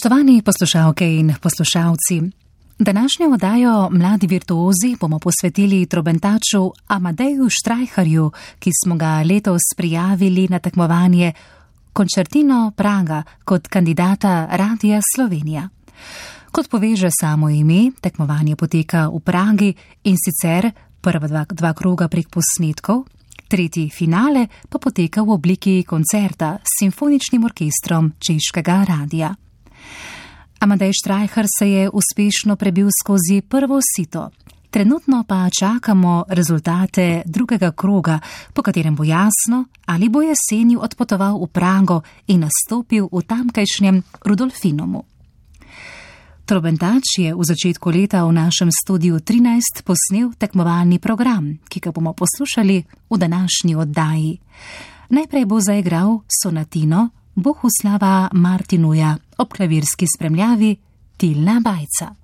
Spoštovani poslušalke in poslušalci, današnjo oddajo Mladi virtuozi bomo posvetili trobentaču Amadeju Štrajharju, ki smo ga letos prijavili na tekmovanje Končertino Praga kot kandidata Radija Slovenija. Kot poveže samo ime, tekmovanje poteka v Pragi in sicer prva dva, dva kroga prek posnetkov, tretji finale pa poteka v obliki koncerta s simfoničnim orkestrom Češkega radija. Amadej Štrajhar se je uspešno prebil skozi prvo sito. Trenutno pa čakamo rezultate drugega kroga, po katerem bo jasno, ali bo jeseni odpotoval v Prago in nastopil v tamkajšnjem Rudolfinomu. Trobentač je v začetku leta v našem studiu 13 posnel tekmovalni program, ki ga bomo poslušali v današnji oddaji. Najprej bo zaigral sonatino Bohuslava Martinuja ob klavirski spremljavi Tilna Bajca.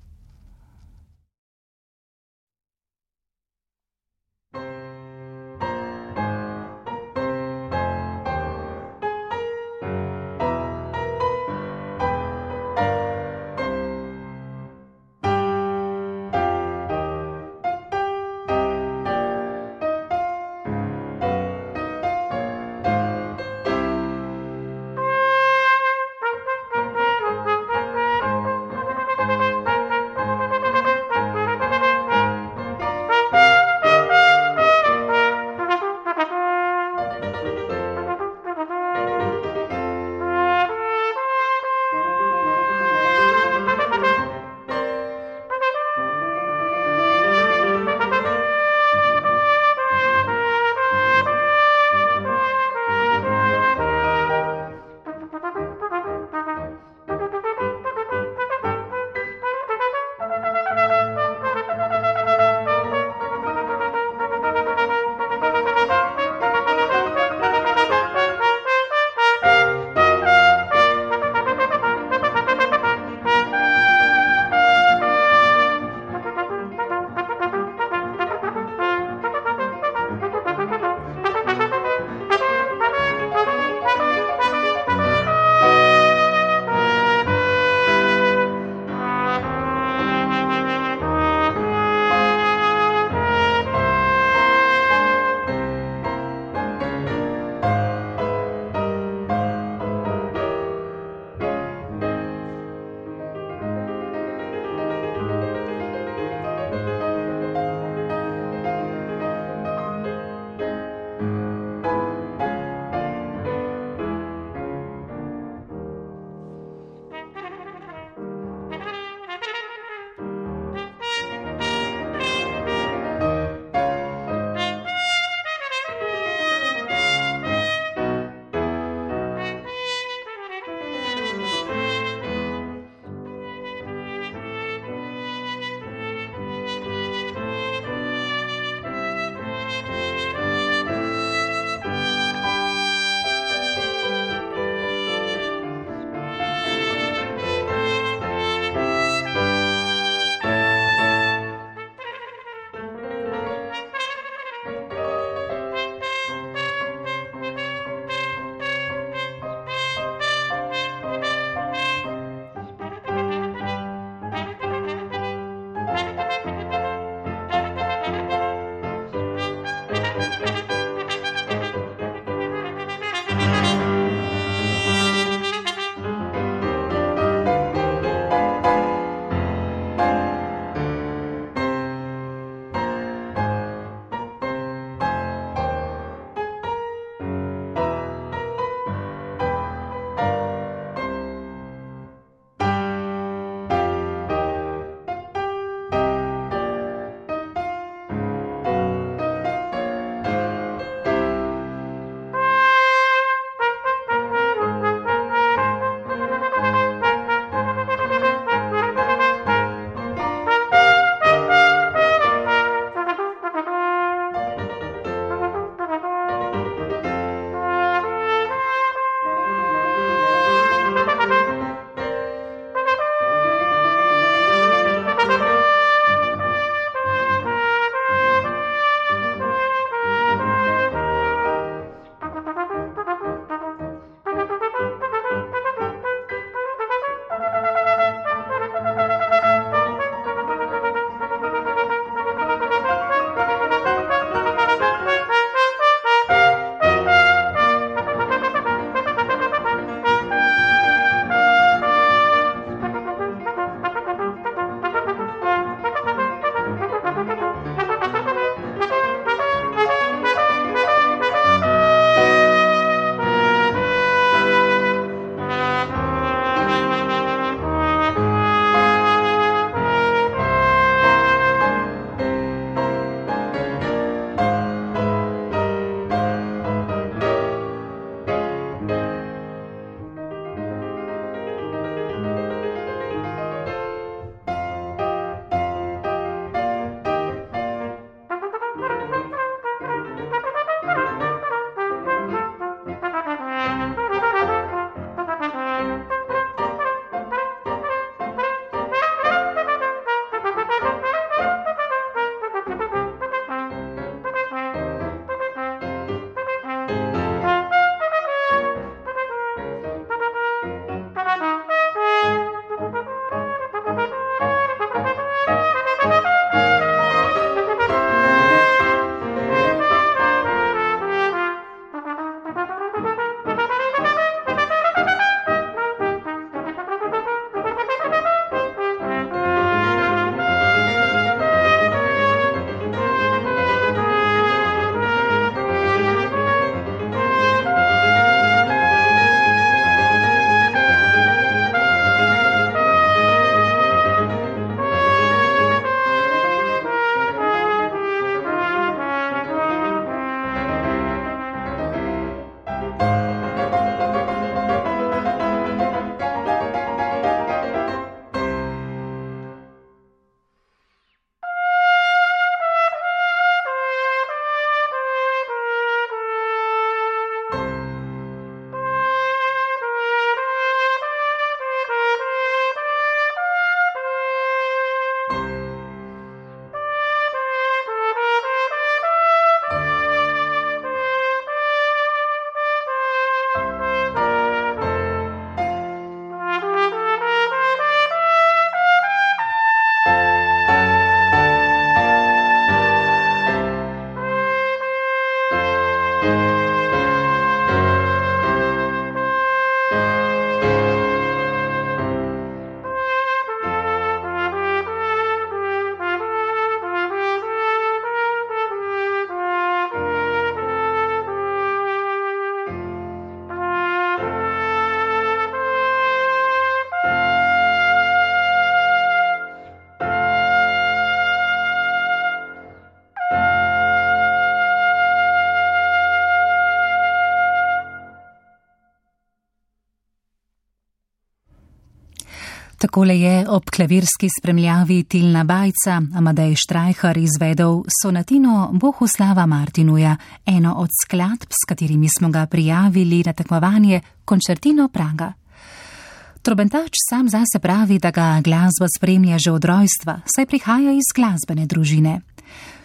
Takole je ob klavirski spremljavi Tilna Bajca Amadej Štrajhar izvedel sonatino Bohuslava Martinuja, eno od skladb, s katerimi smo ga prijavili na tekmovanje Končertino Praga. Trobentač sam zase pravi, da ga glasba spremlja že od rojstva, saj prihaja iz glasbene družine.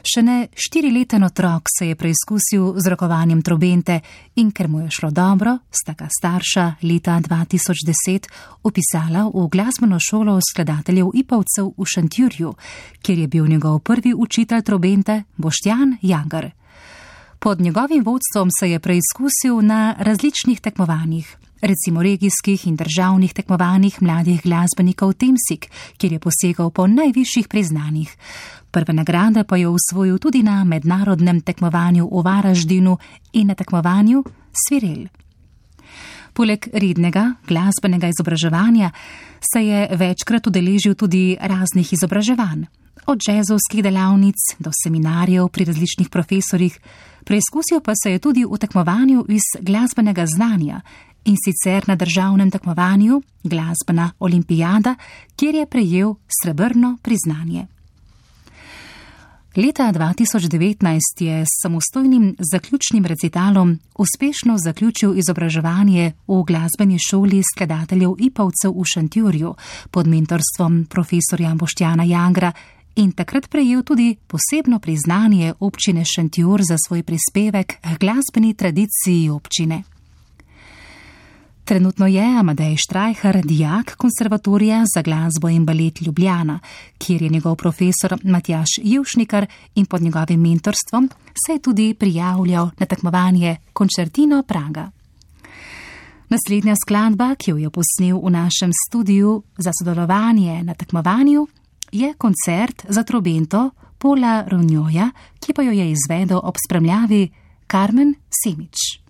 Še ne štirileten otrok se je preizkusil z rokovanjem trobente in ker mu je šlo dobro, sta ga starša leta 2010 upisala v glasbeno šolo skladateljev Ipovcev v Šantjurju, kjer je bil njegov prvi učitelj trobente Boštjan Jagar. Pod njegovim vodstvom se je preizkusil na različnih tekmovanjih. Recimo regijskih in državnih tekmovanjih mladih glasbenikov Temsik, kjer je posegal po najvišjih priznanjih. Prve nagrade pa je usvojil tudi na mednarodnem tekmovanju v Varaždinu in na tekmovanju Svirel. Poleg rednega glasbenega izobraževanja se je večkrat udeležil tudi raznih izobraževanj, od džezovskih delavnic do seminarjev pri različnih profesorjih, preizkusil pa se je tudi v tekmovanju iz glasbenega znanja in sicer na državnem tekmovanju Glasbena olimpijada, kjer je prejel srebrno priznanje. Leta 2019 je s samostojnim zaključnim recitalom uspešno zaključil izobraževanje v glasbeni šoli skladateljev Ipovcev v Šantjurju pod mentorstvom profesorja Boštjana Jangra in takrat prejel tudi posebno priznanje občine Šantjur za svoj prispevek k glasbeni tradiciji občine. Trenutno je Amadej Štrajhar dijak konservatorija za glasbo in balet Ljubljana, kjer je njegov profesor Matjaš Jušnikar in pod njegovim mentorstvom se je tudi prijavljal na tekmovanje Koncertino Praga. Naslednja skladba, ki jo je posnel v našem studiu za sodelovanje na tekmovanju, je koncert za trobento Pola Ronjoja, ki pa jo je izvedel ob spremljavi Carmen Semič.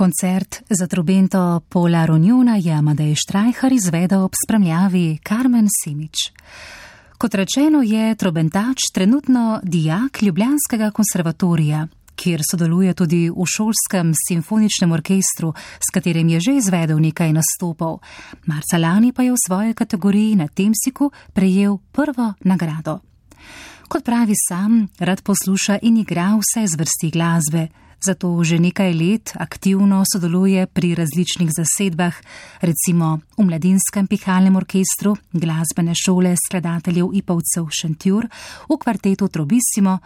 Koncert za trubento Pola Ronjuna je Amadej Štrajhar izvedel ob spremljavi Carmen Simič. Kot rečeno, je trubentač trenutno dijak Ljubljanskega konservatorija, kjer sodeluje tudi v šolskem simfoničnem orkestru, s katerim je že izvedel nekaj nastopov. Marca lani pa je v svoji kategoriji na Temsiku prejel prvo nagrado. Kot pravi sam, rad posluša in igra vse zvrsti glasbe zato že nekaj let aktivno sodeluje pri različnih zasedbah, recimo v Mladinskem pihalnem orkestru glasbene šole skladateljev Ipovcev Šentjur, v kvartetu Trobissimo,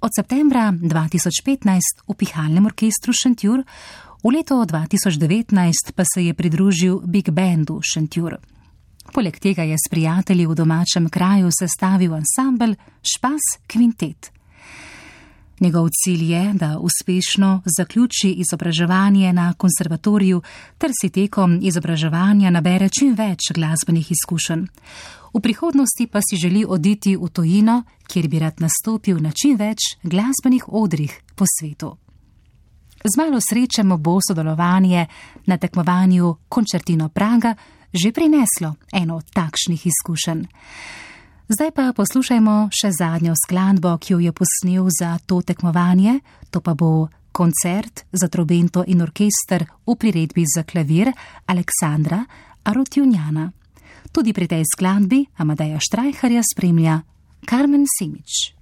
od septembra 2015 v pihalnem orkestru Šentjur, v leto 2019 pa se je pridružil Big Bandu Šentjur. Poleg tega je s prijatelji v domačem kraju sestavil ansambl Špas Quintet. Njegov cilj je, da uspešno zaključi izobraževanje na konservatoriju ter si tekom izobraževanja nabere čim več glasbenih izkušenj. V prihodnosti pa si želi oditi v tojino, kjer bi rad nastopil na čim več glasbenih odrih po svetu. Z malo sreče mu bo sodelovanje na tekmovanju Končertino Praga že prineslo eno od takšnih izkušenj. Zdaj pa poslušajmo še zadnjo skladbo, ki jo je posnel za to tekmovanje, to pa bo koncert za trobento in orkester v priredbi za klavir Aleksandra Arotjunjana. Tudi pri tej skladbi Amadeja Štrajharja spremlja Carmen Simič.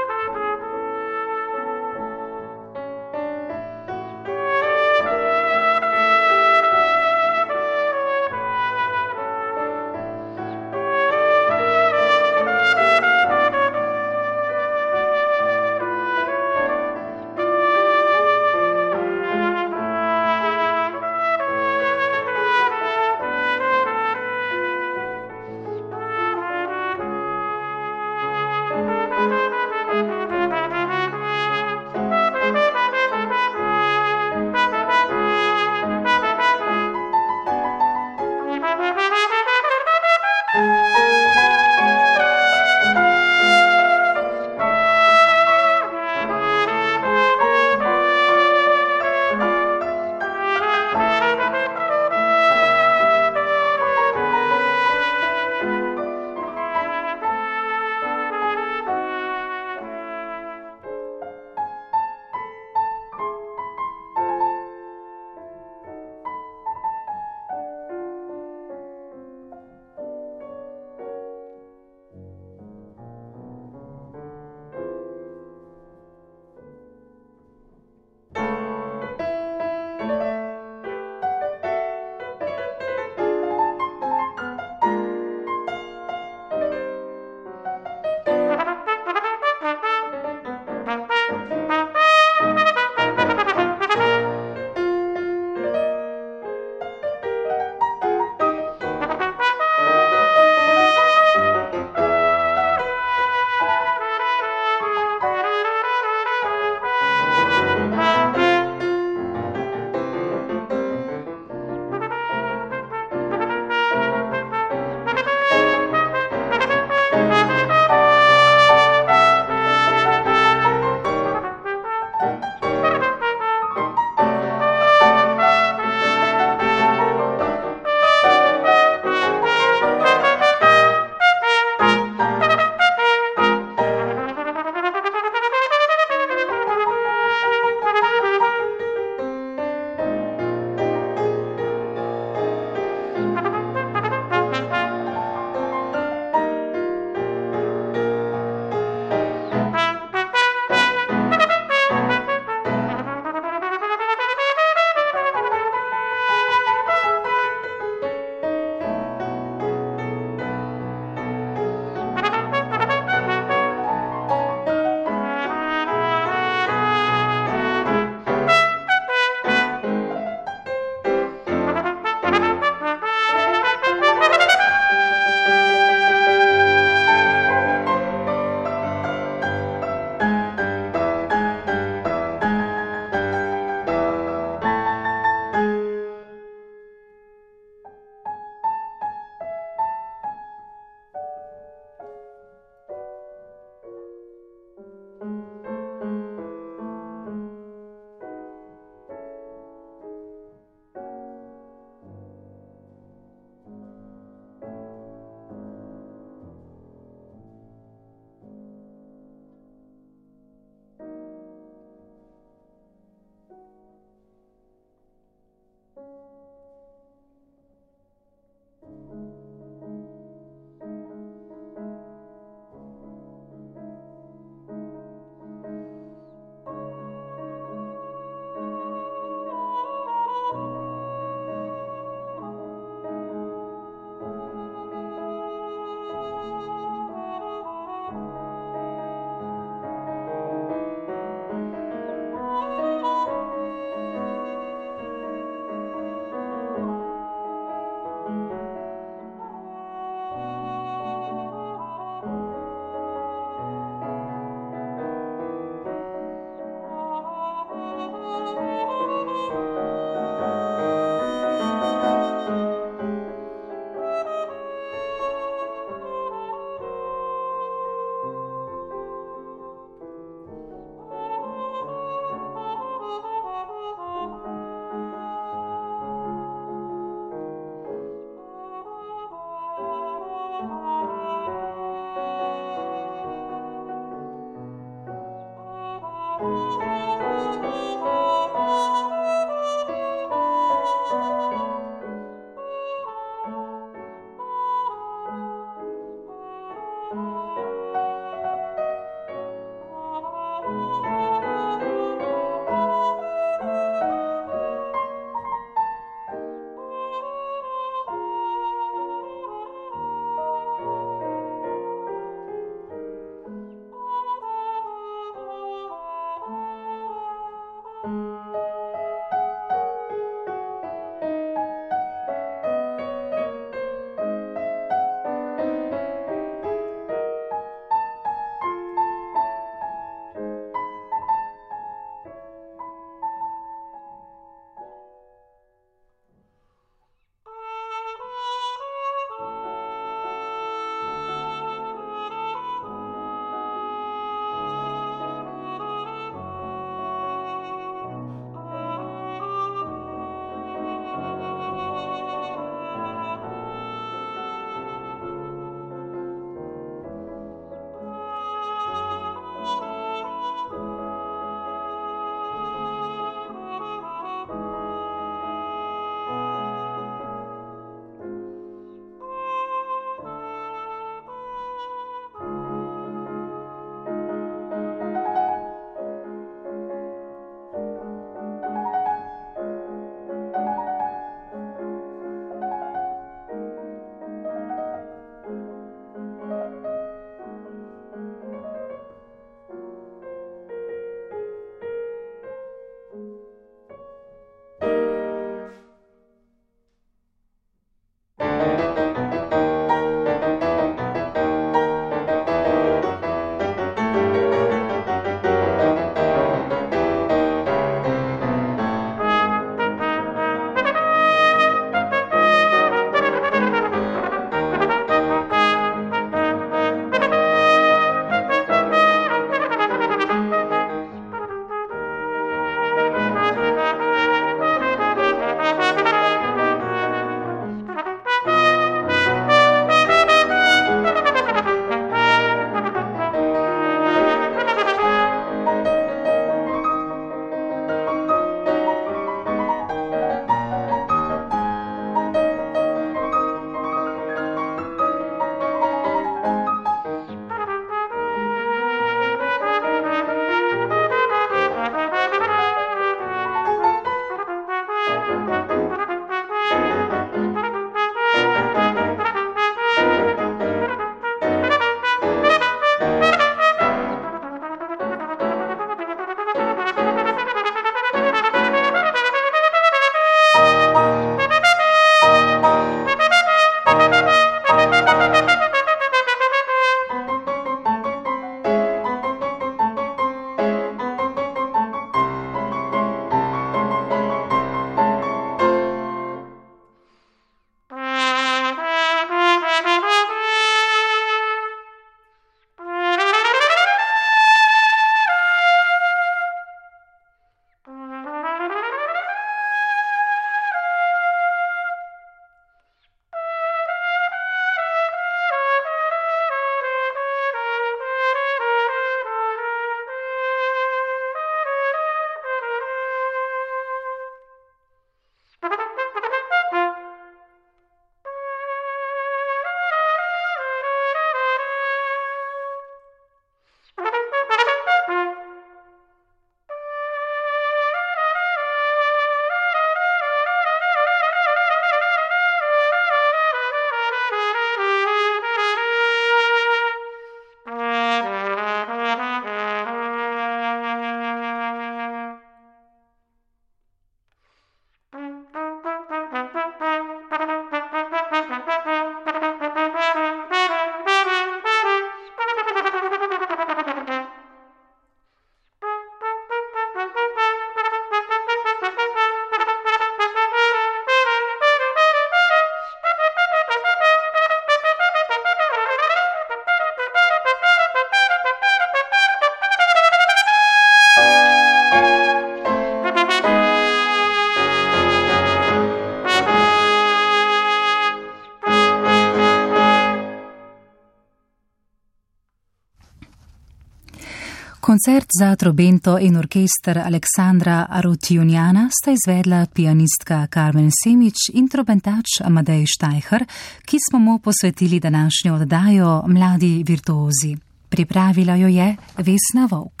Koncert za trobento in orkester Aleksandra Arutjunjana sta izvedla pianistka Carmen Semič in trobentač Amadej Štajher, ki smo mu posvetili današnjo oddajo Mladi virtuozi. Pripravila jo je Vesna Vovk.